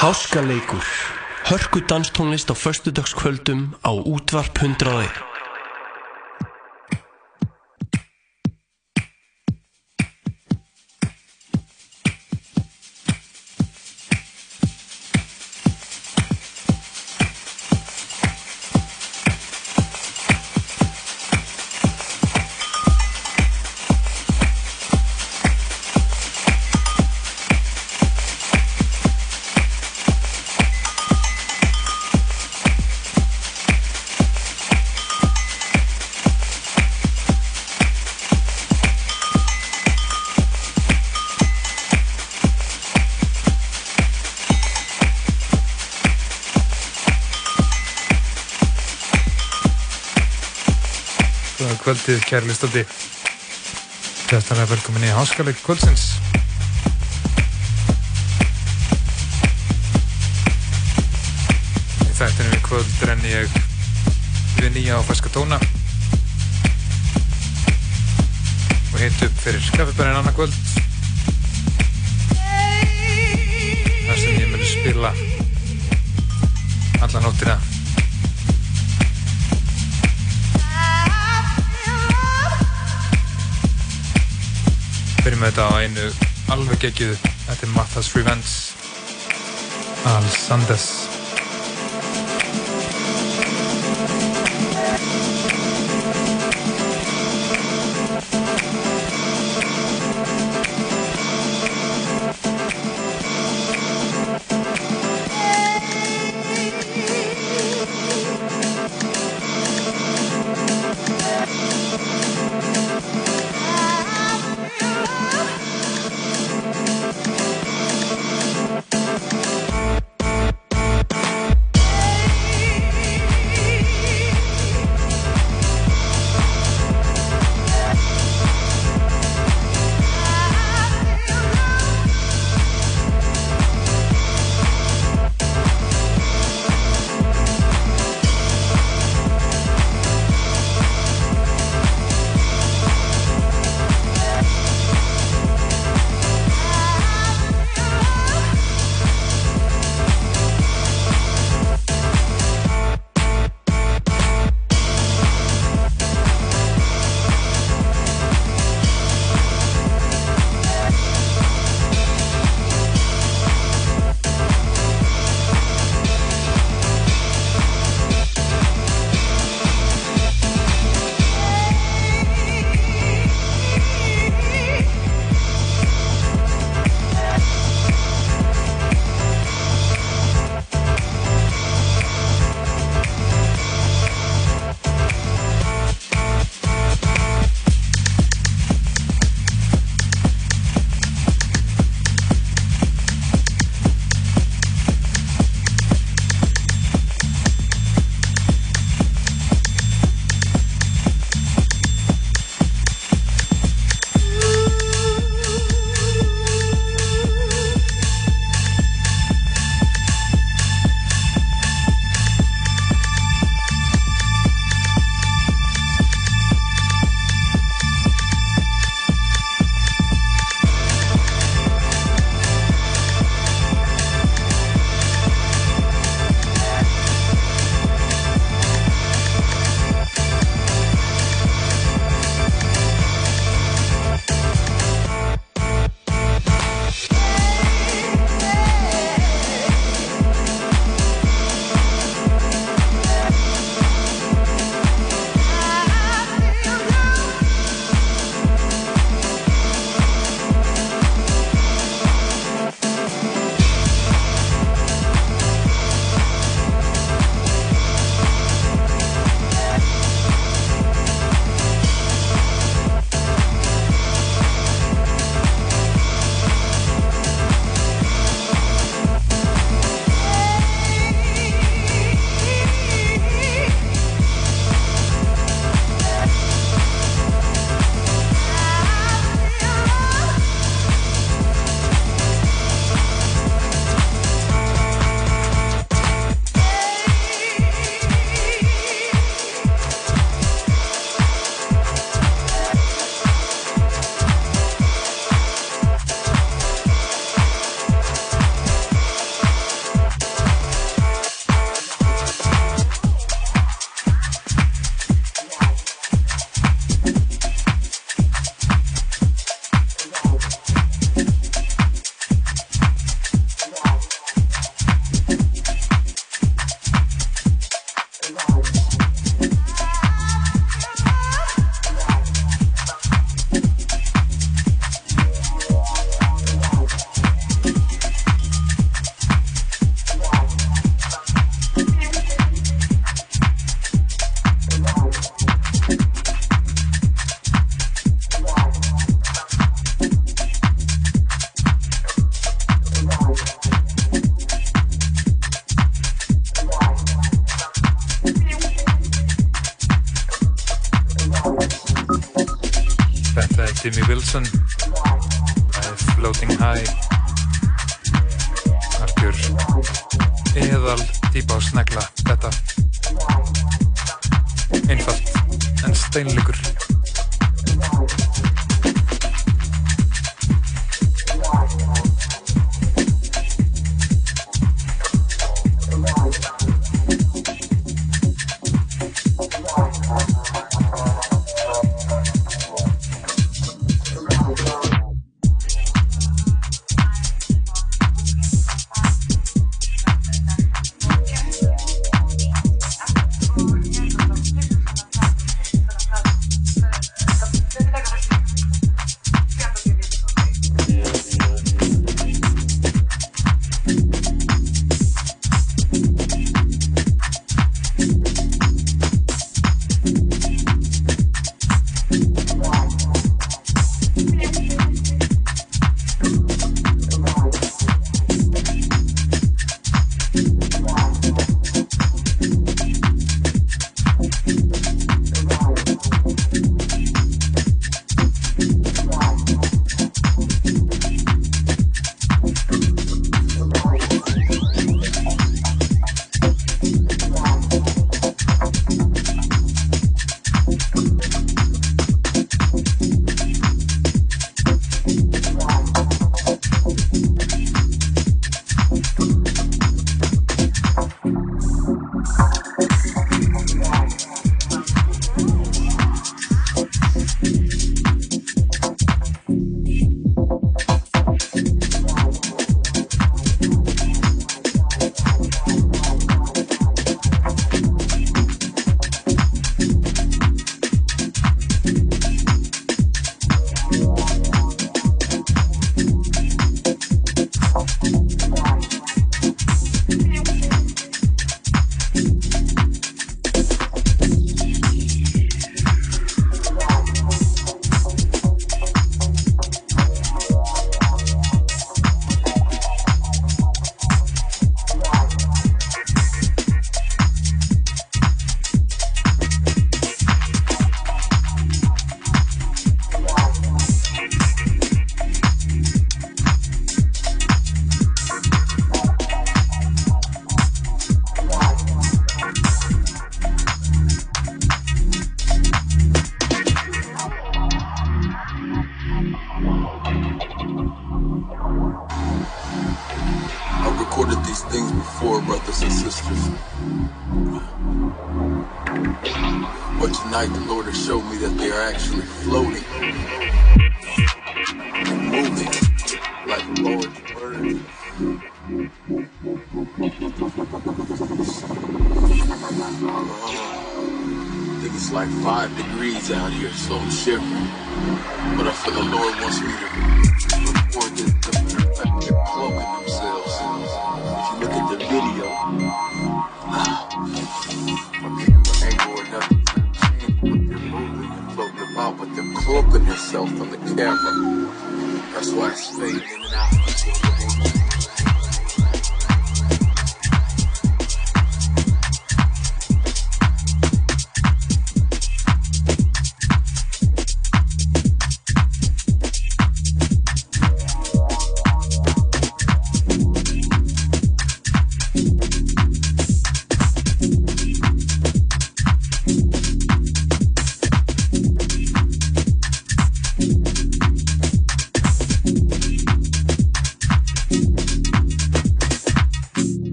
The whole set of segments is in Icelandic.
Háskaleikur Hörku danstónlist á föstudagskvöldum á útvarp 101 kvöldið, kæri listandi. Hjartanlega velkomin í Háskaleik kvöldsins. Í þættinu við kvöld renni ég við nýja á fæska tóna og heit upp fyrir kaffibærin annar kvöld þar sem ég mun spila alla nóttina byrjum við þetta á einu alveg geggjuðu. Þetta er Mathas Revenge. Al Sandes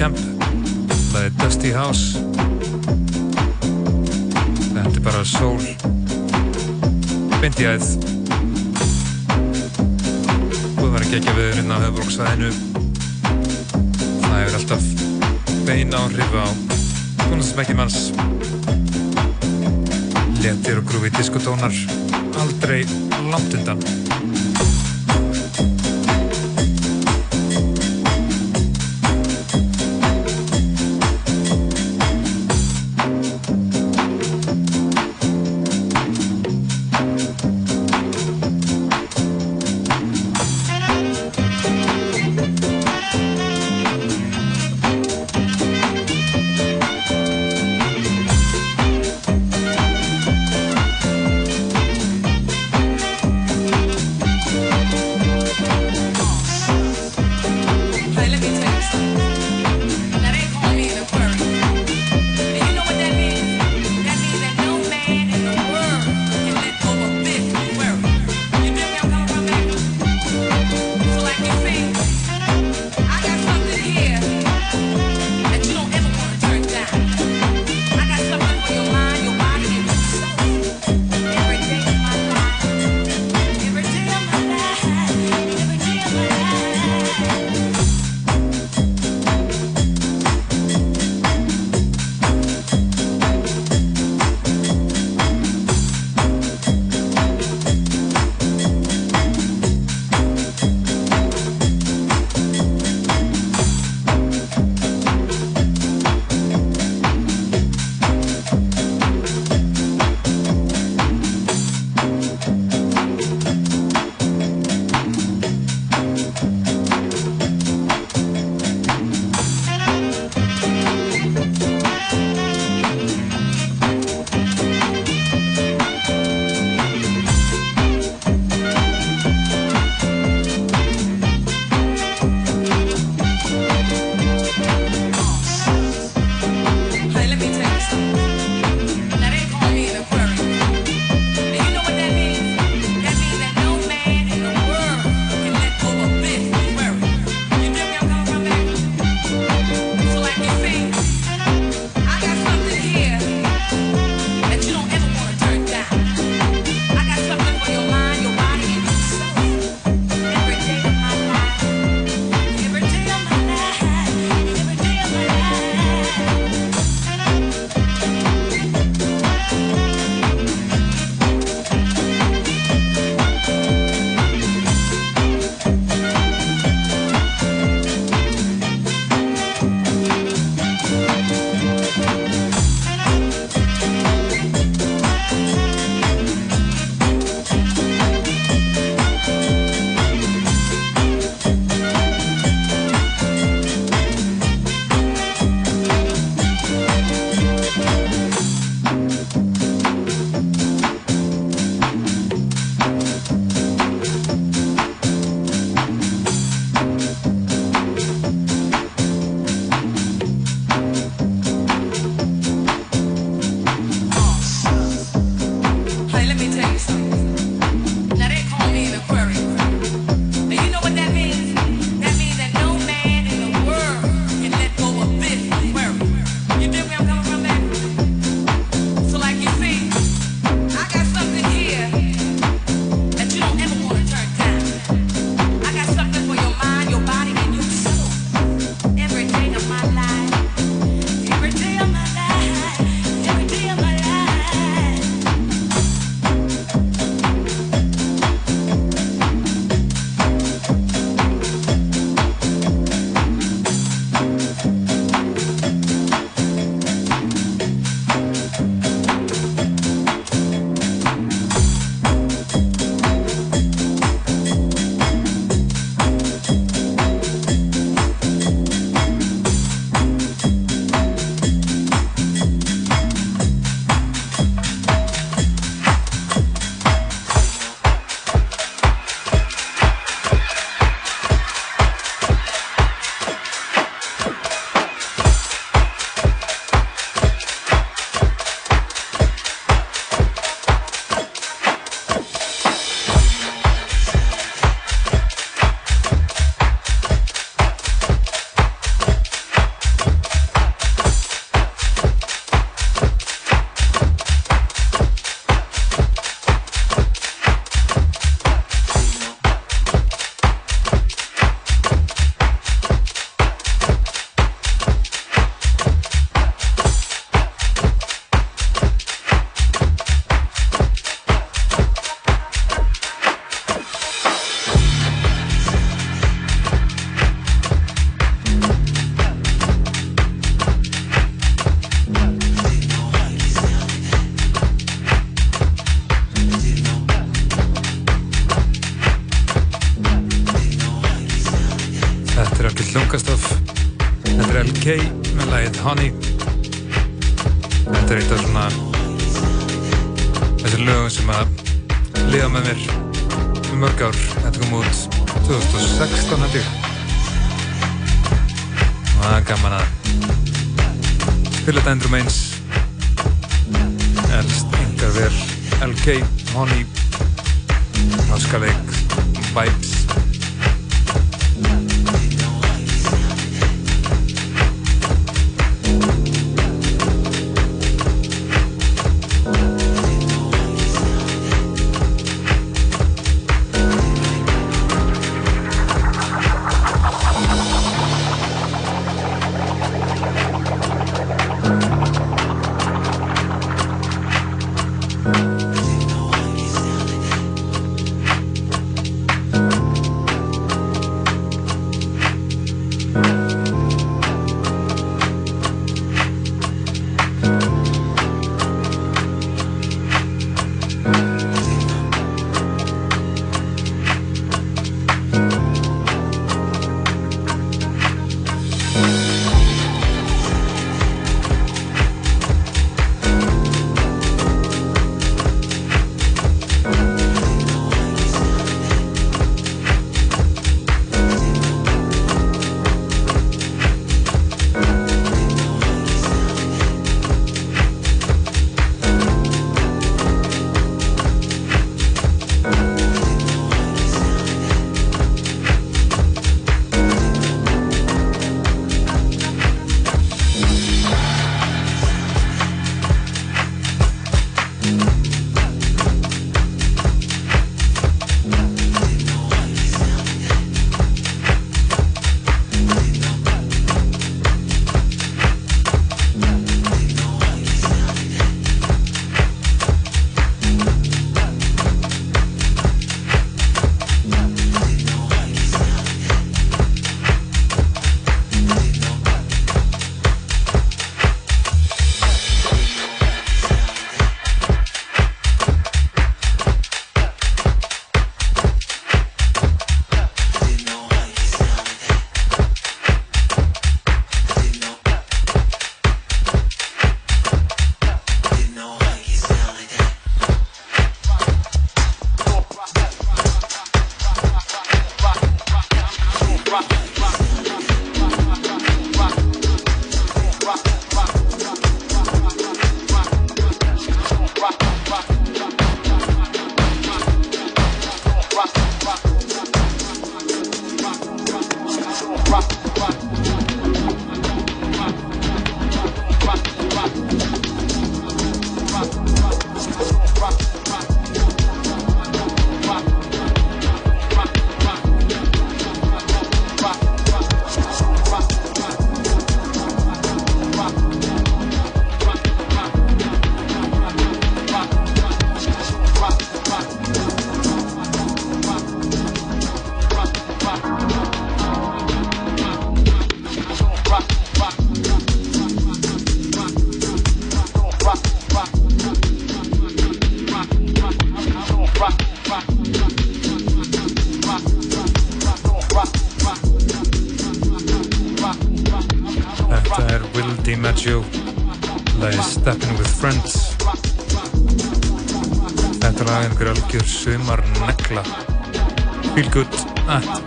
Shemp Það er Dusty House. Þetta er bara sól Bindi æð Búið var að gegja viðurinn á höfbruksvæðinu Það hefur alltaf bein áhrif á tónasmekkimanns Letir og grúfi diskotónar aldrei langt undan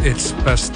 its best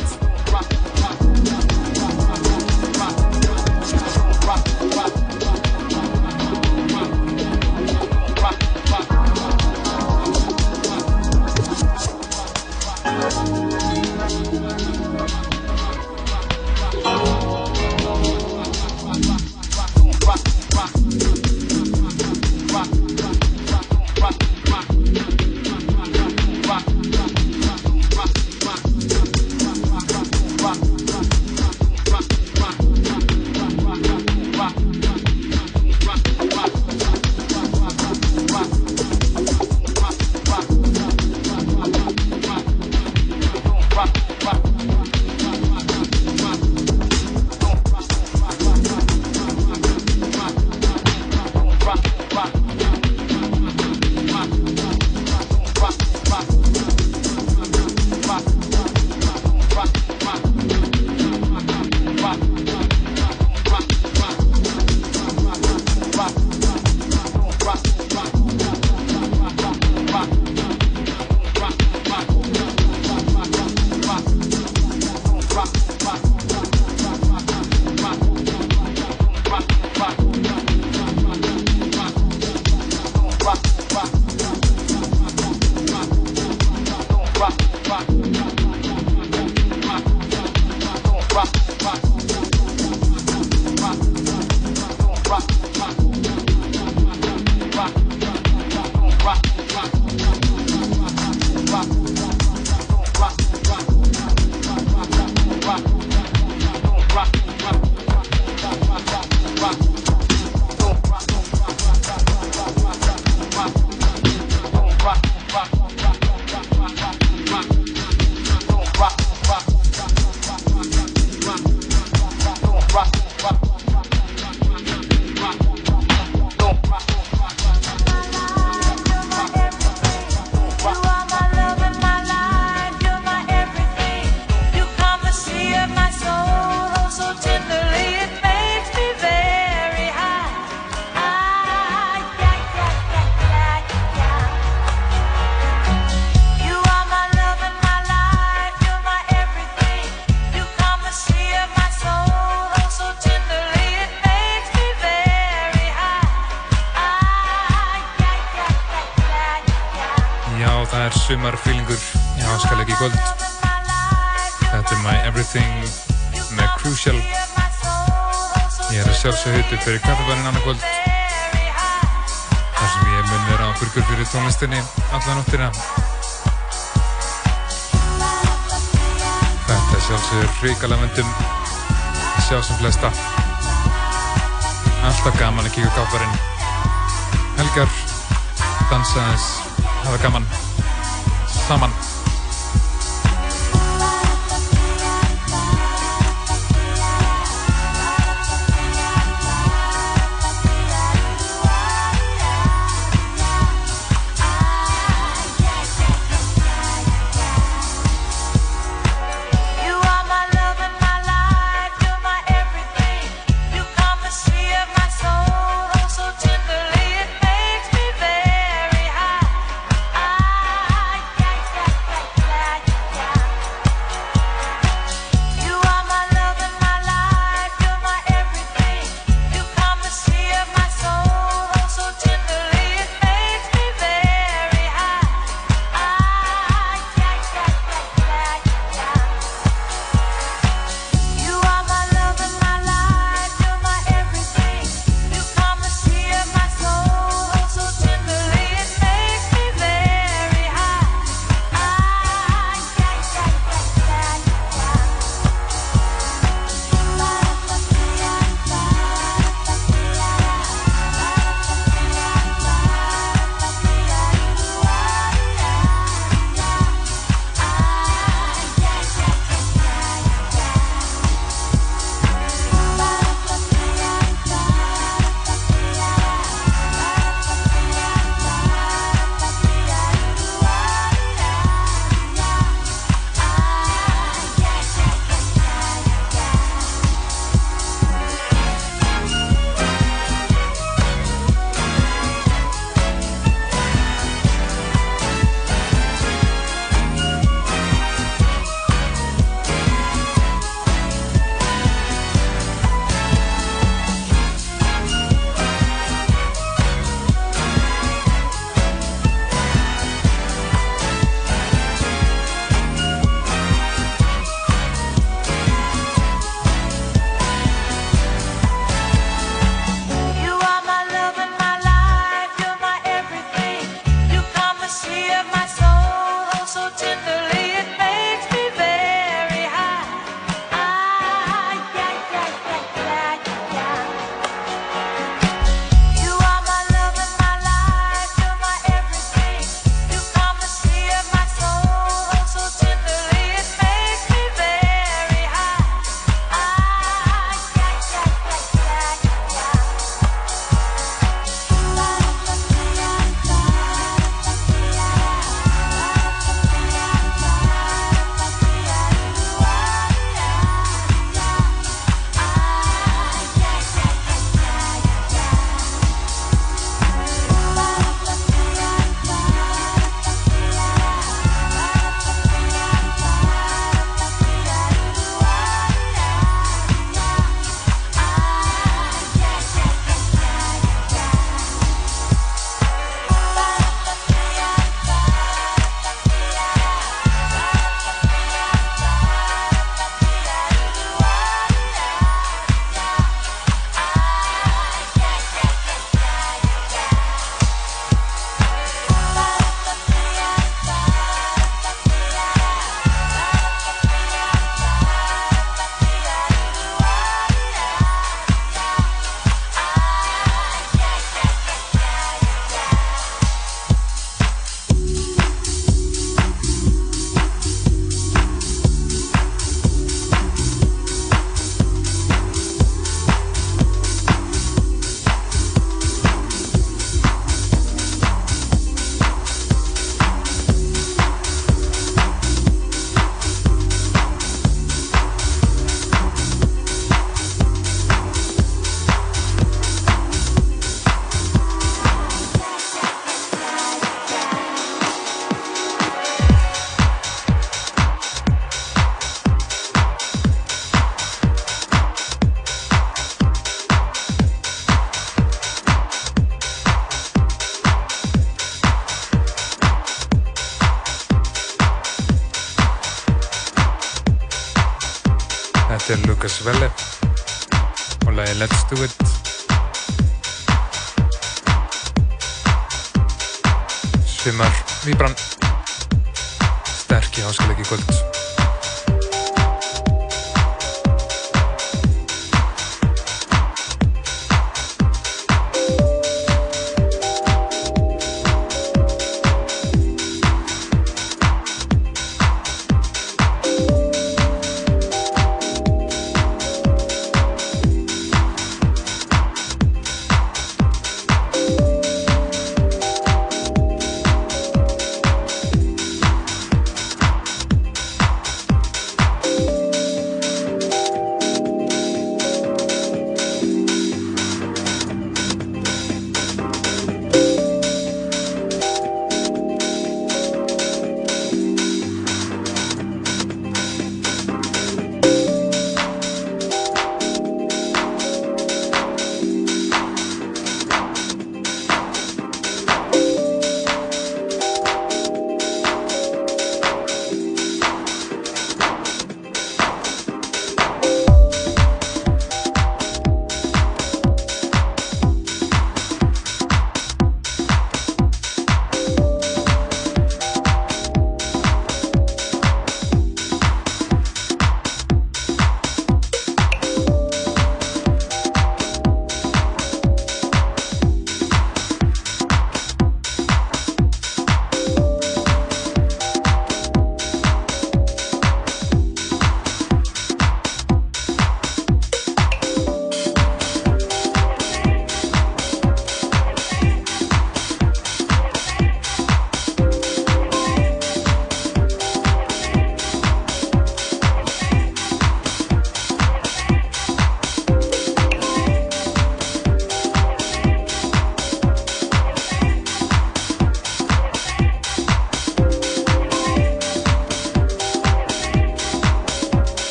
sumarfílingur í háskaleg í kvöld. Þetta er My Everything með Crucial. Ég er að sjálfsög hautu fyrir kaffebarinn annar kvöld. Þar sem ég mun vera á burgur fyrir tónlistinni alla nóttina. Þetta er sjálfsögur ríkala vendum sjá sem flesta. Alltaf gaman að kíka kaffebarinn. Helgar, dansa aðeins, hafa gaman summons.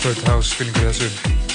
Detroit House fylgjum við þessu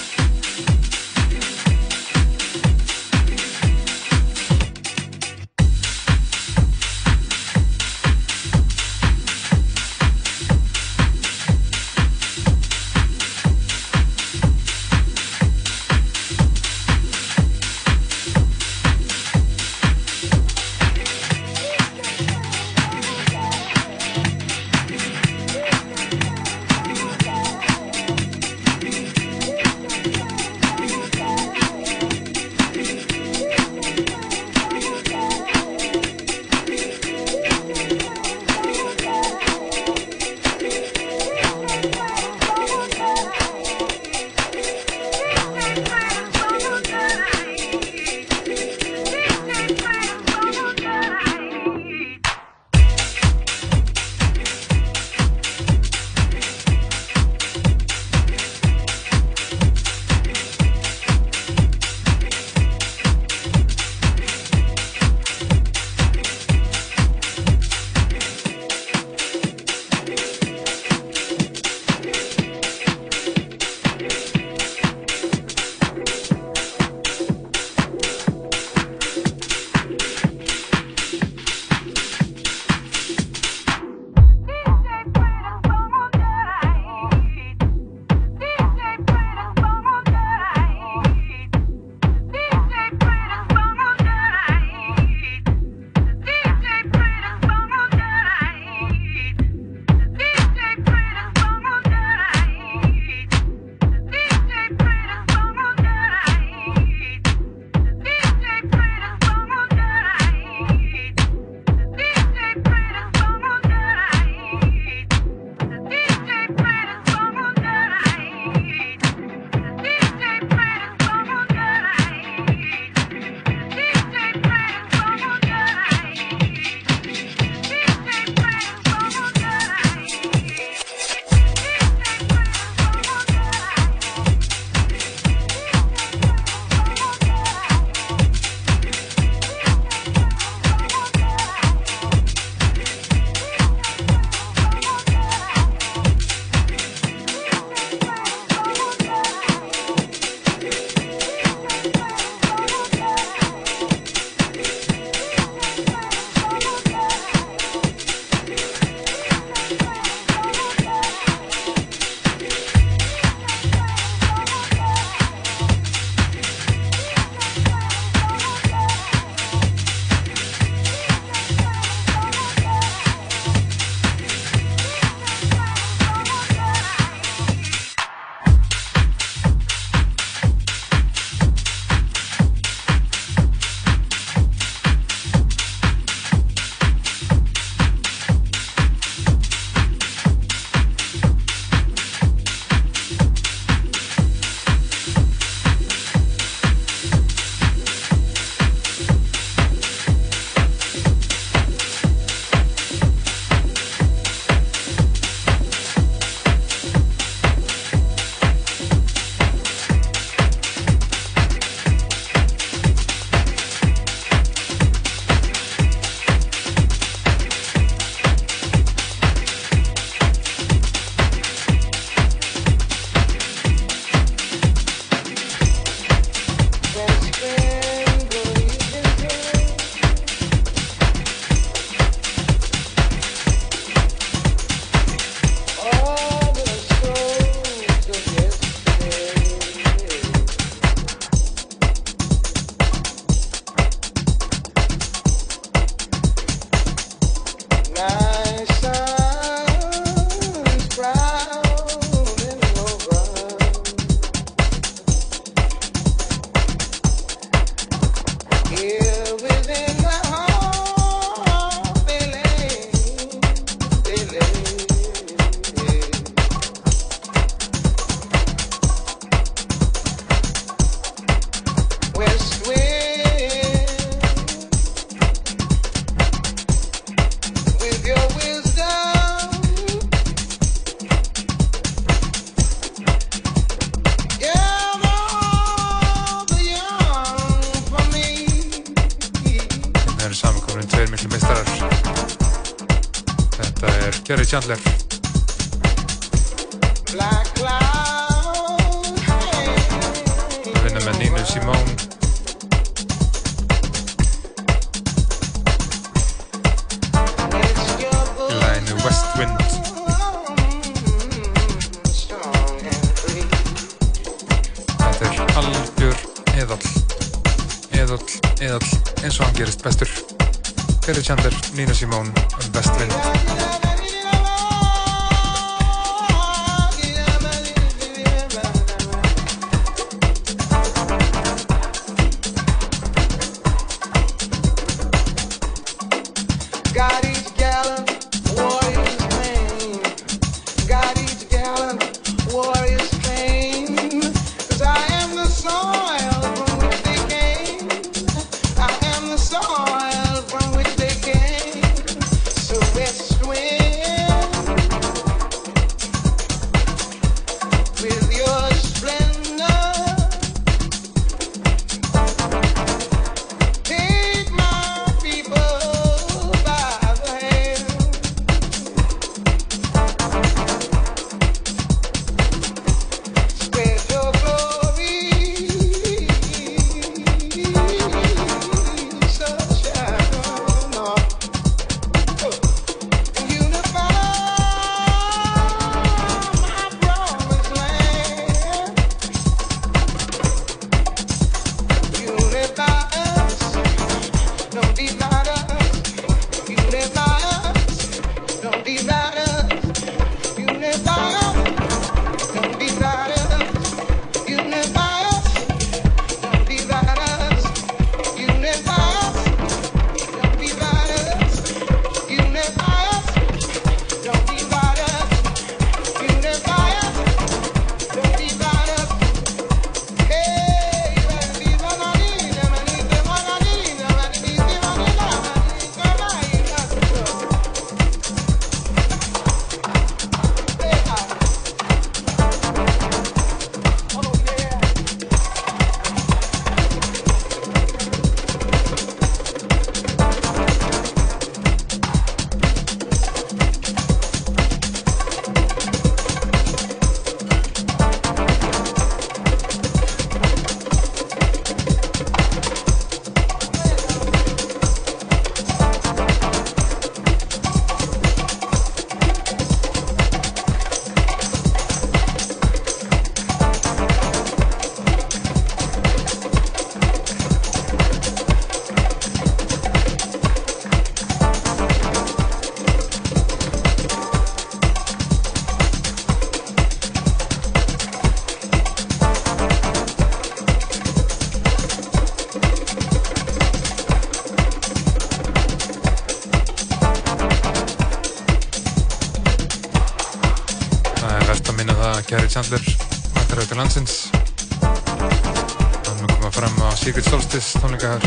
Tónleikahar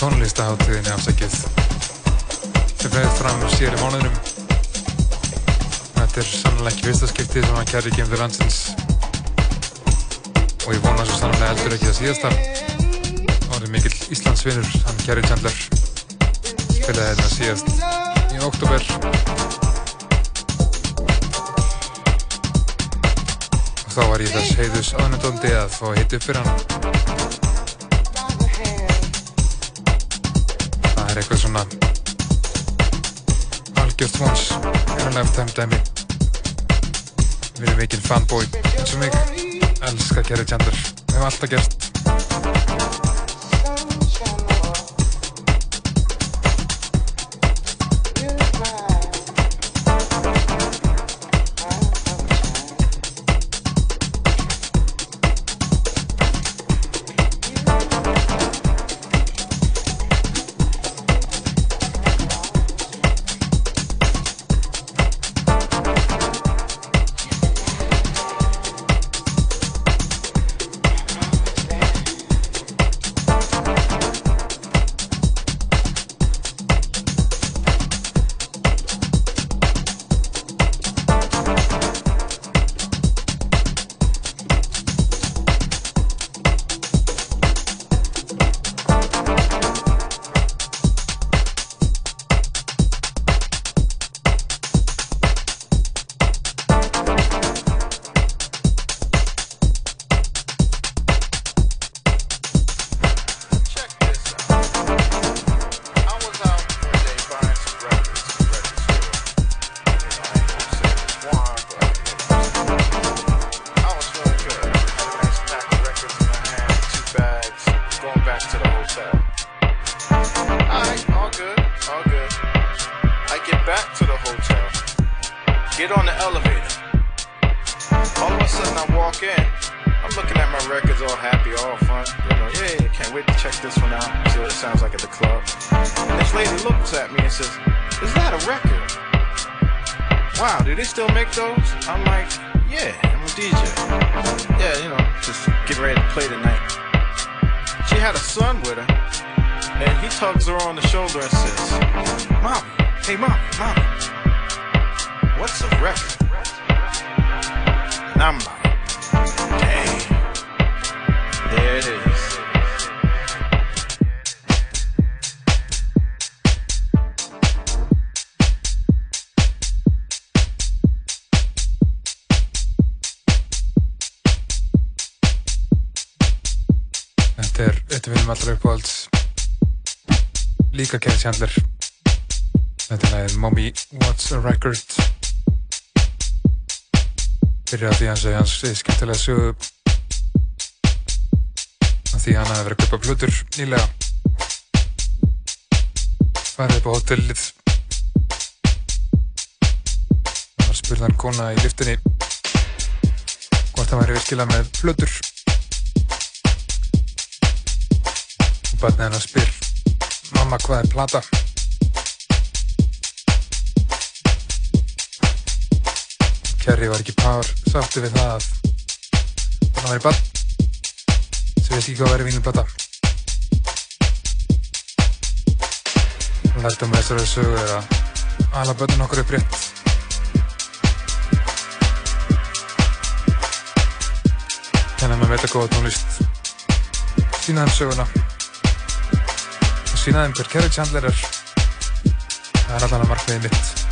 tónlistaháttiðinni afsækið sem fæðist fram sér í mánuðurum þetta er sannlega ekki fyrsta skiptið sem hann kæri til landsins. Og ég vona svo sannlega heldur ekki það síðasta. Það var mikill Íslandsvinnur hann kæri Chandler. Spilaði þetta síðast í oktober þá var ég þess heiðus aðnöndóndi að fá að hitta upp fyrir hann. Vons er að lefta dæmi. Við erum mikil fanboy eins og mig, elskar Kerry Chandler, við hefum alltaf gert. Þetta er eitt af mínum allra uppáhalds. Líka Kerry Chandler. Þetta er Mommy What's a Record. Byrja á því hans að hans skemmtilega sögu. Að því hann hafi verið að kaupa flutur nýlega. Farið upp á hotellið það var spurðan kona í liftinni hvort hann væri virkilega með flutur og barnið hennar spyr mamma hvað er plata Kerry var ekki pár sáttu við það að hann var í barn. Sem veit ekki hvað væri vínum plata Lærdum með þessari sögu er að ala börnun okkur upp rétt. Kenna með veit að góða tónlist. Sína þeim söguna og sína þeim hver er. Það er allan að markmiði mitt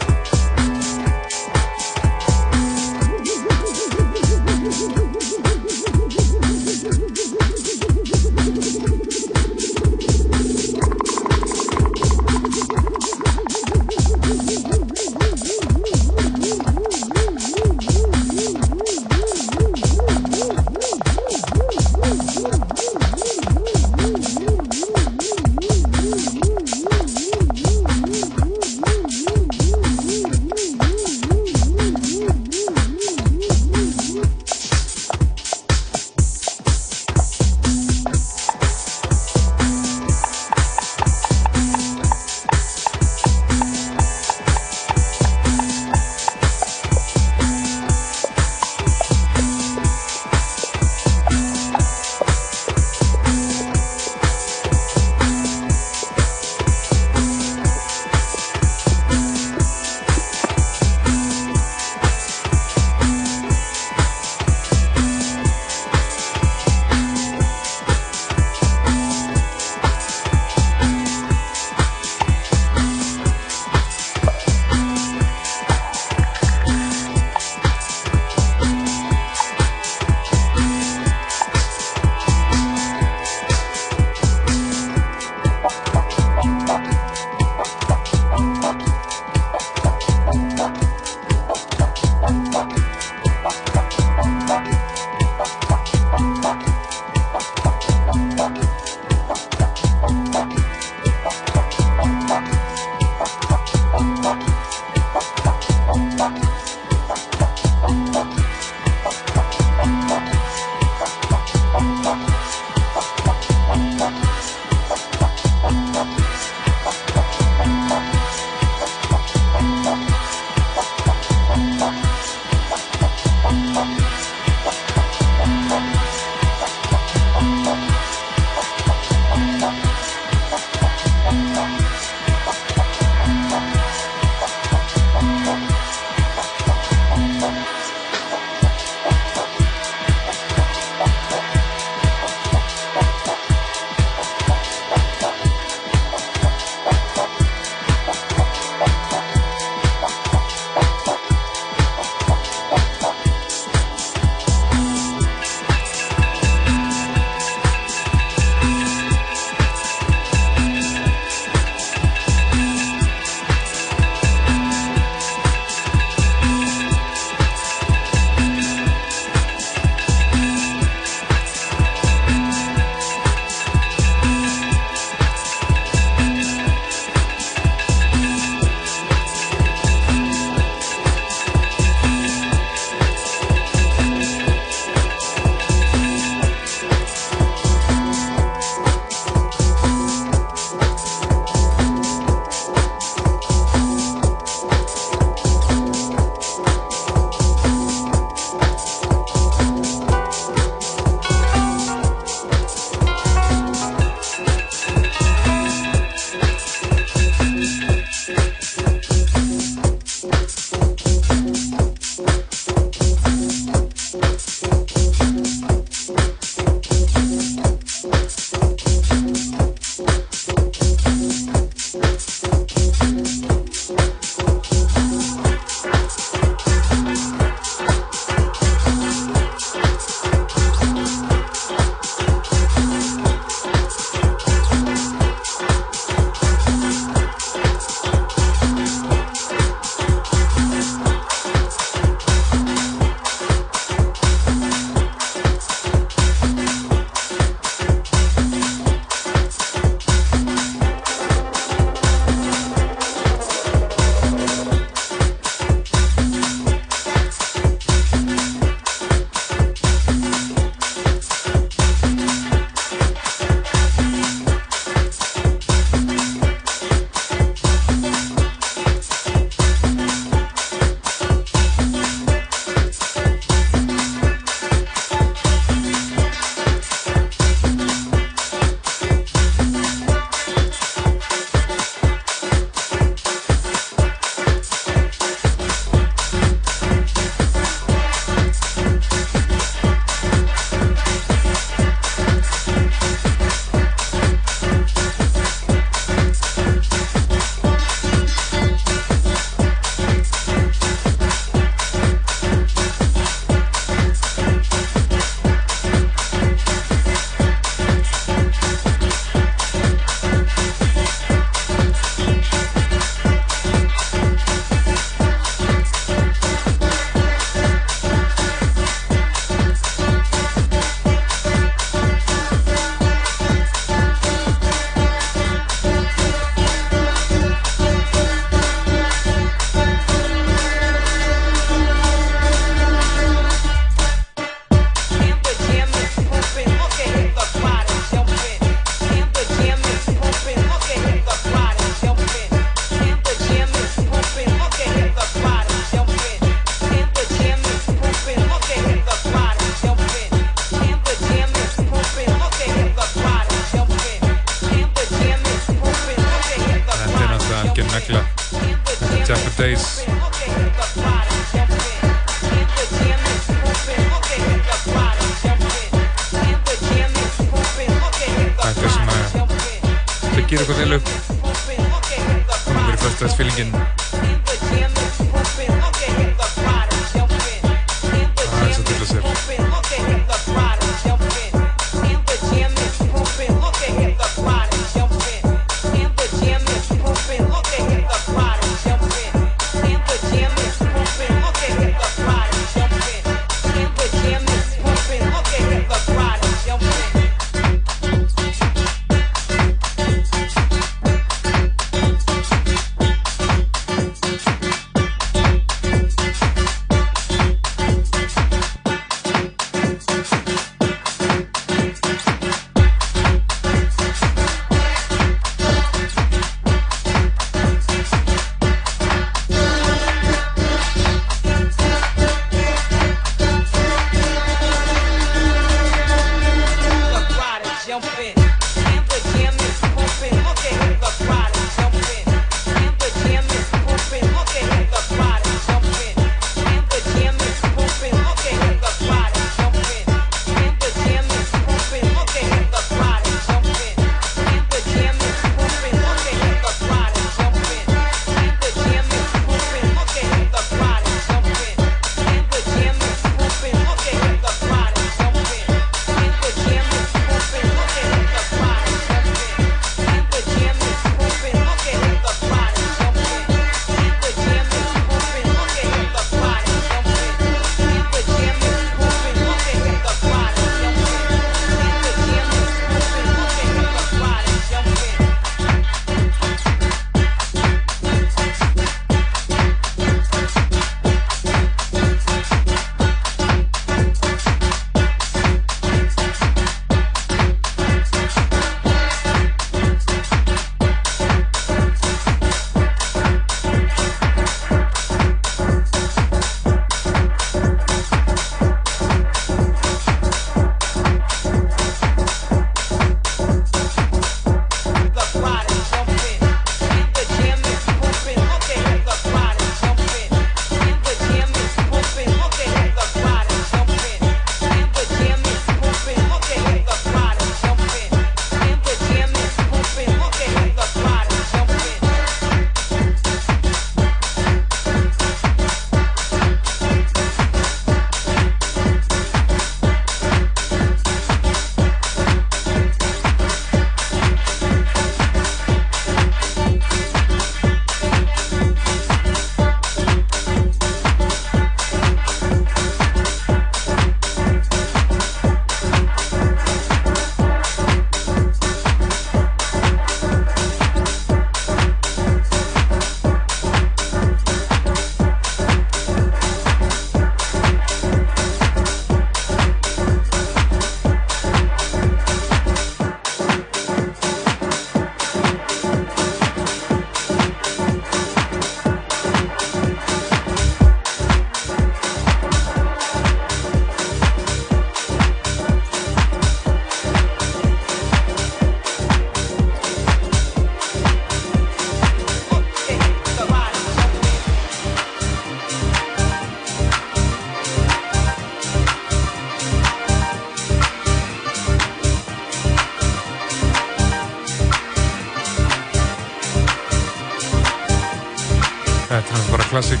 klassik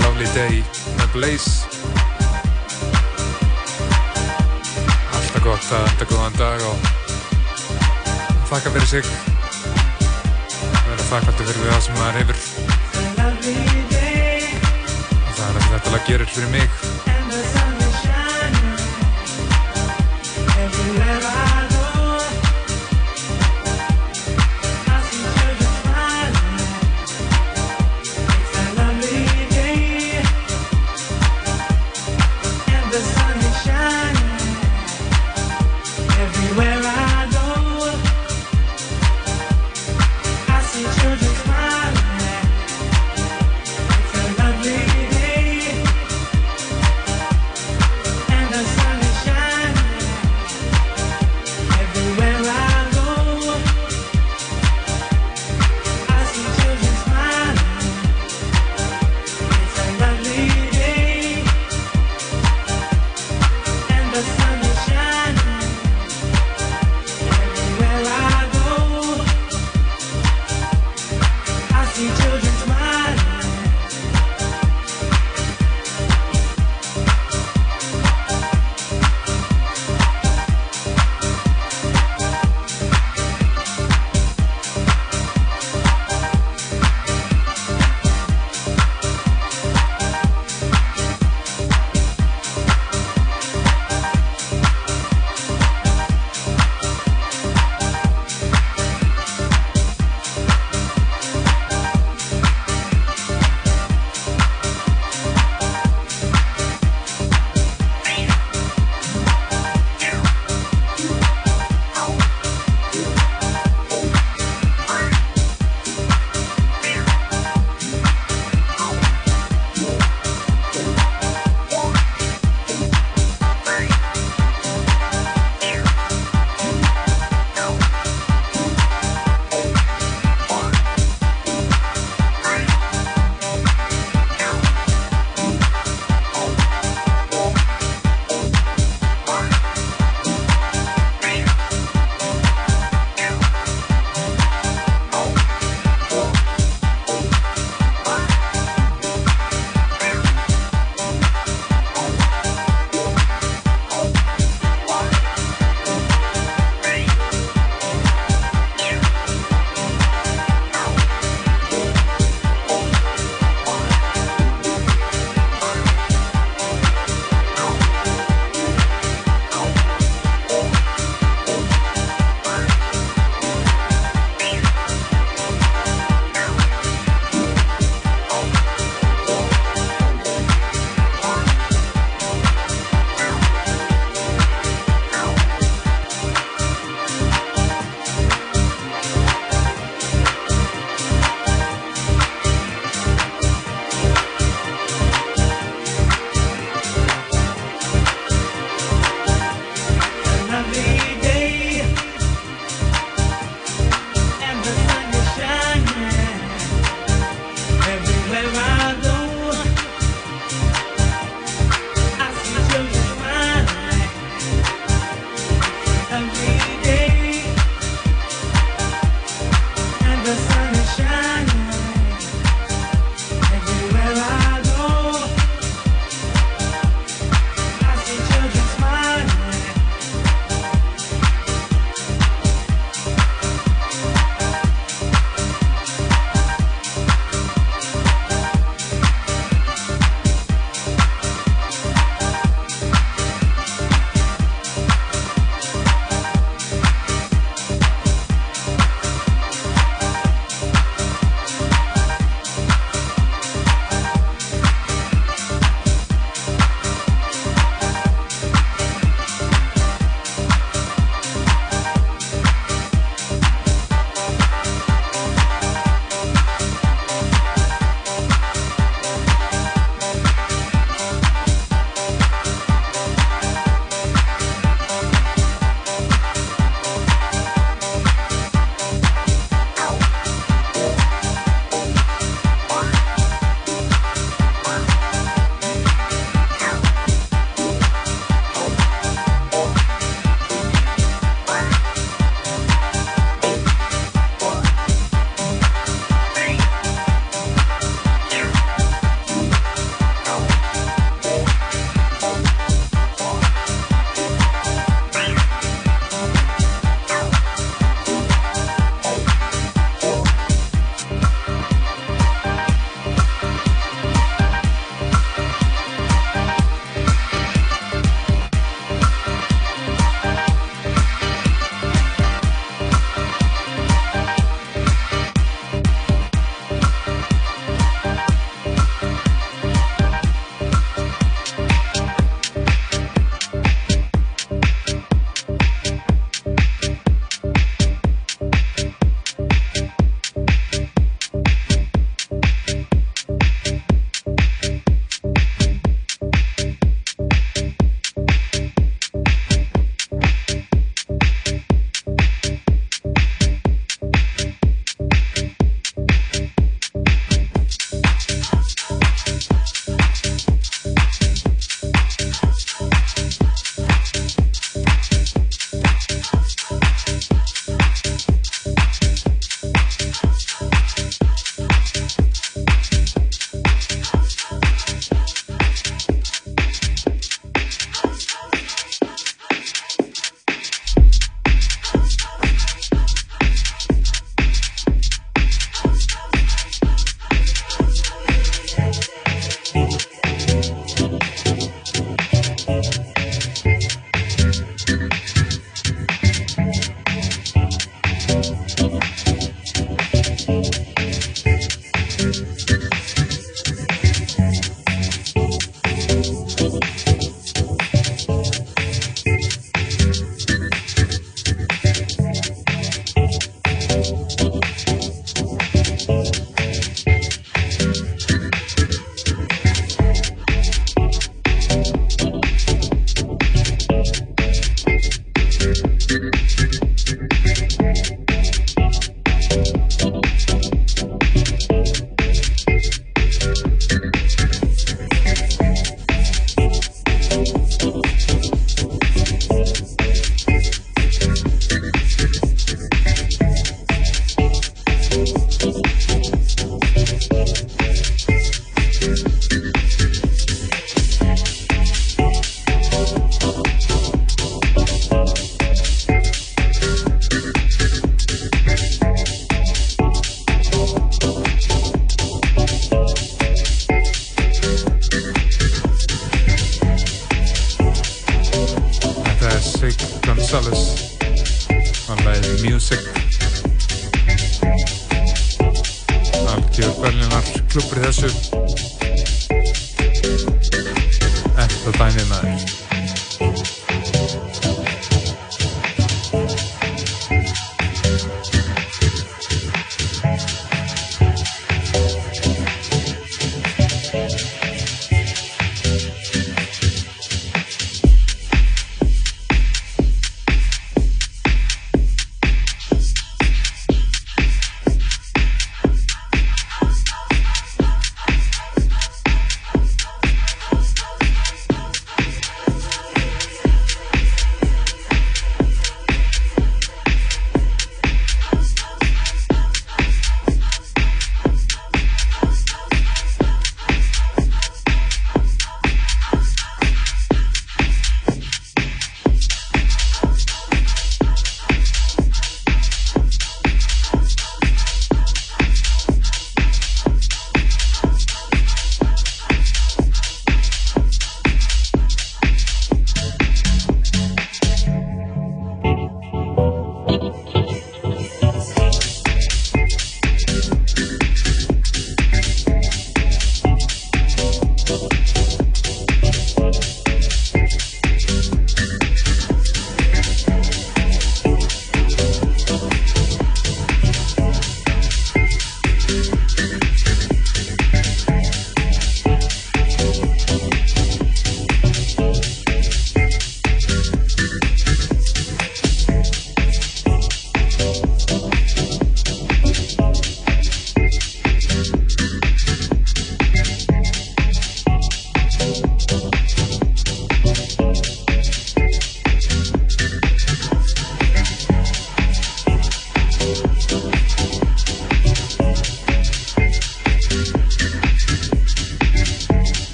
Lovely Day. Með Blaze. Alltaf gott að enda góðan dag og þakka fyrir sig.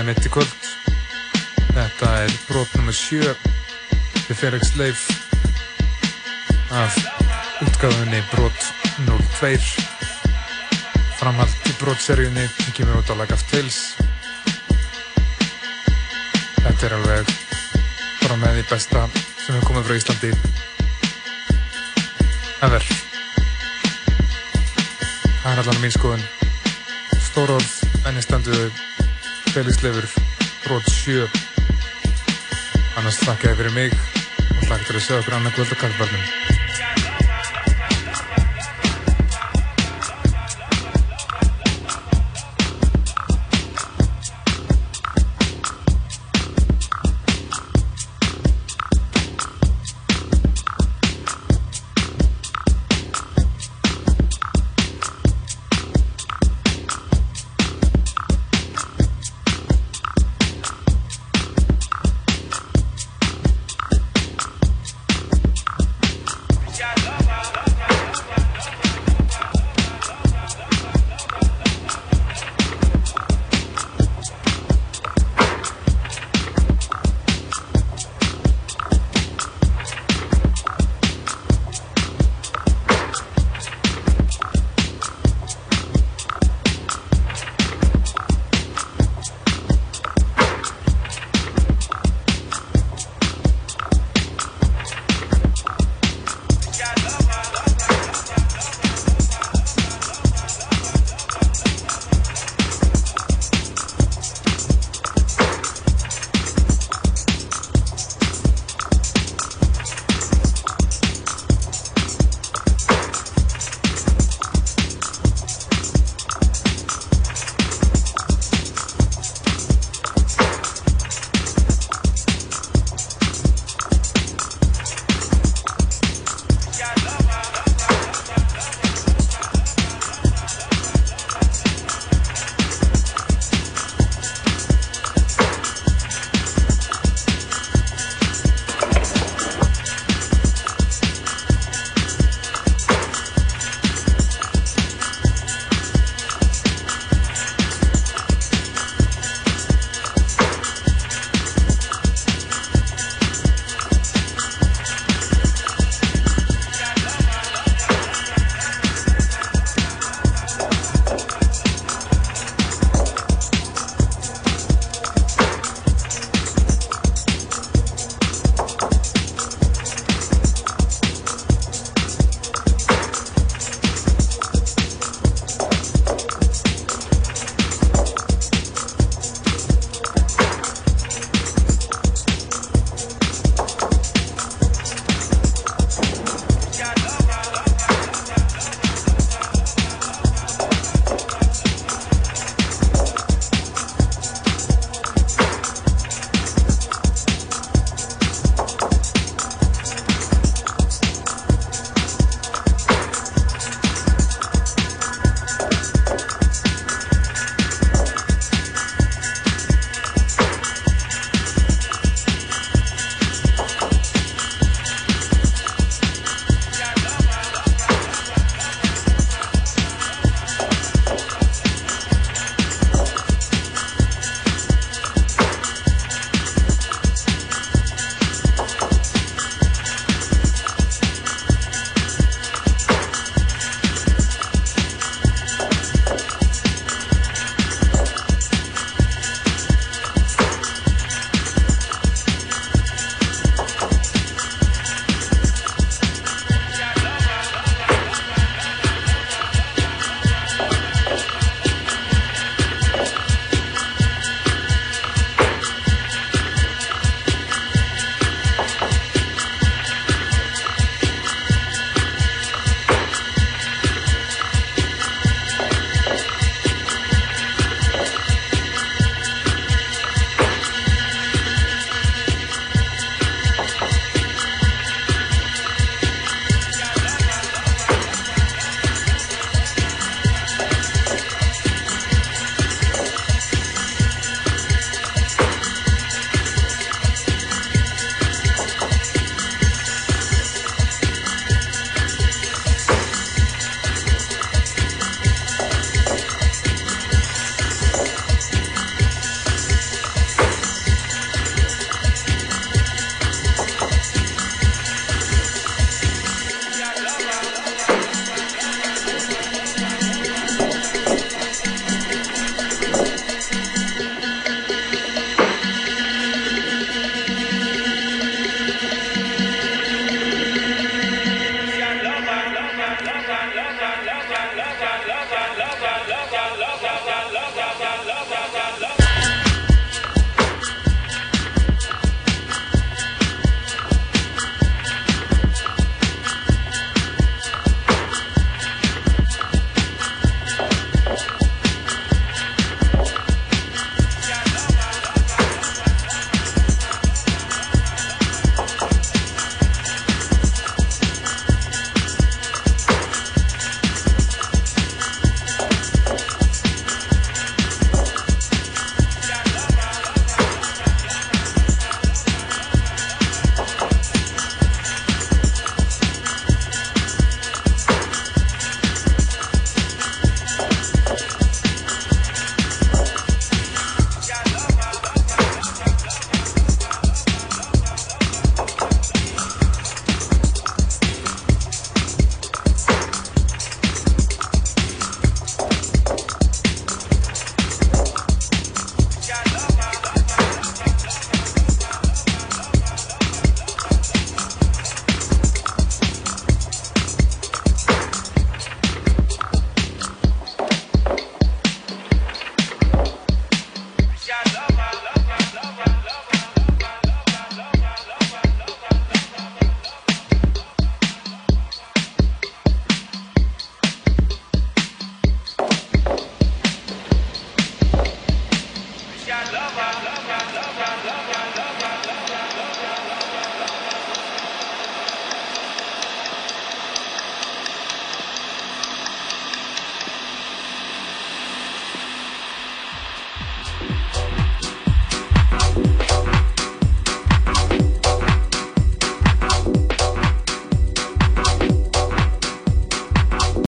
Aðalega mitt í kvöld. Þetta er brot nr. 7 til Felix Leif af útgáðunni brot 02 framhald í brotseríunni kemur út á Like of Tales Þetta er alveg bara með því besta sem hefur komið frá Íslandi ever Það er allan mín skoðun Stór orð, enni standuðu Felix Leifur brot 7 annars þakka ég fyrir mig og hlaka til að sjá okkur annað kvöld á kaffebarnum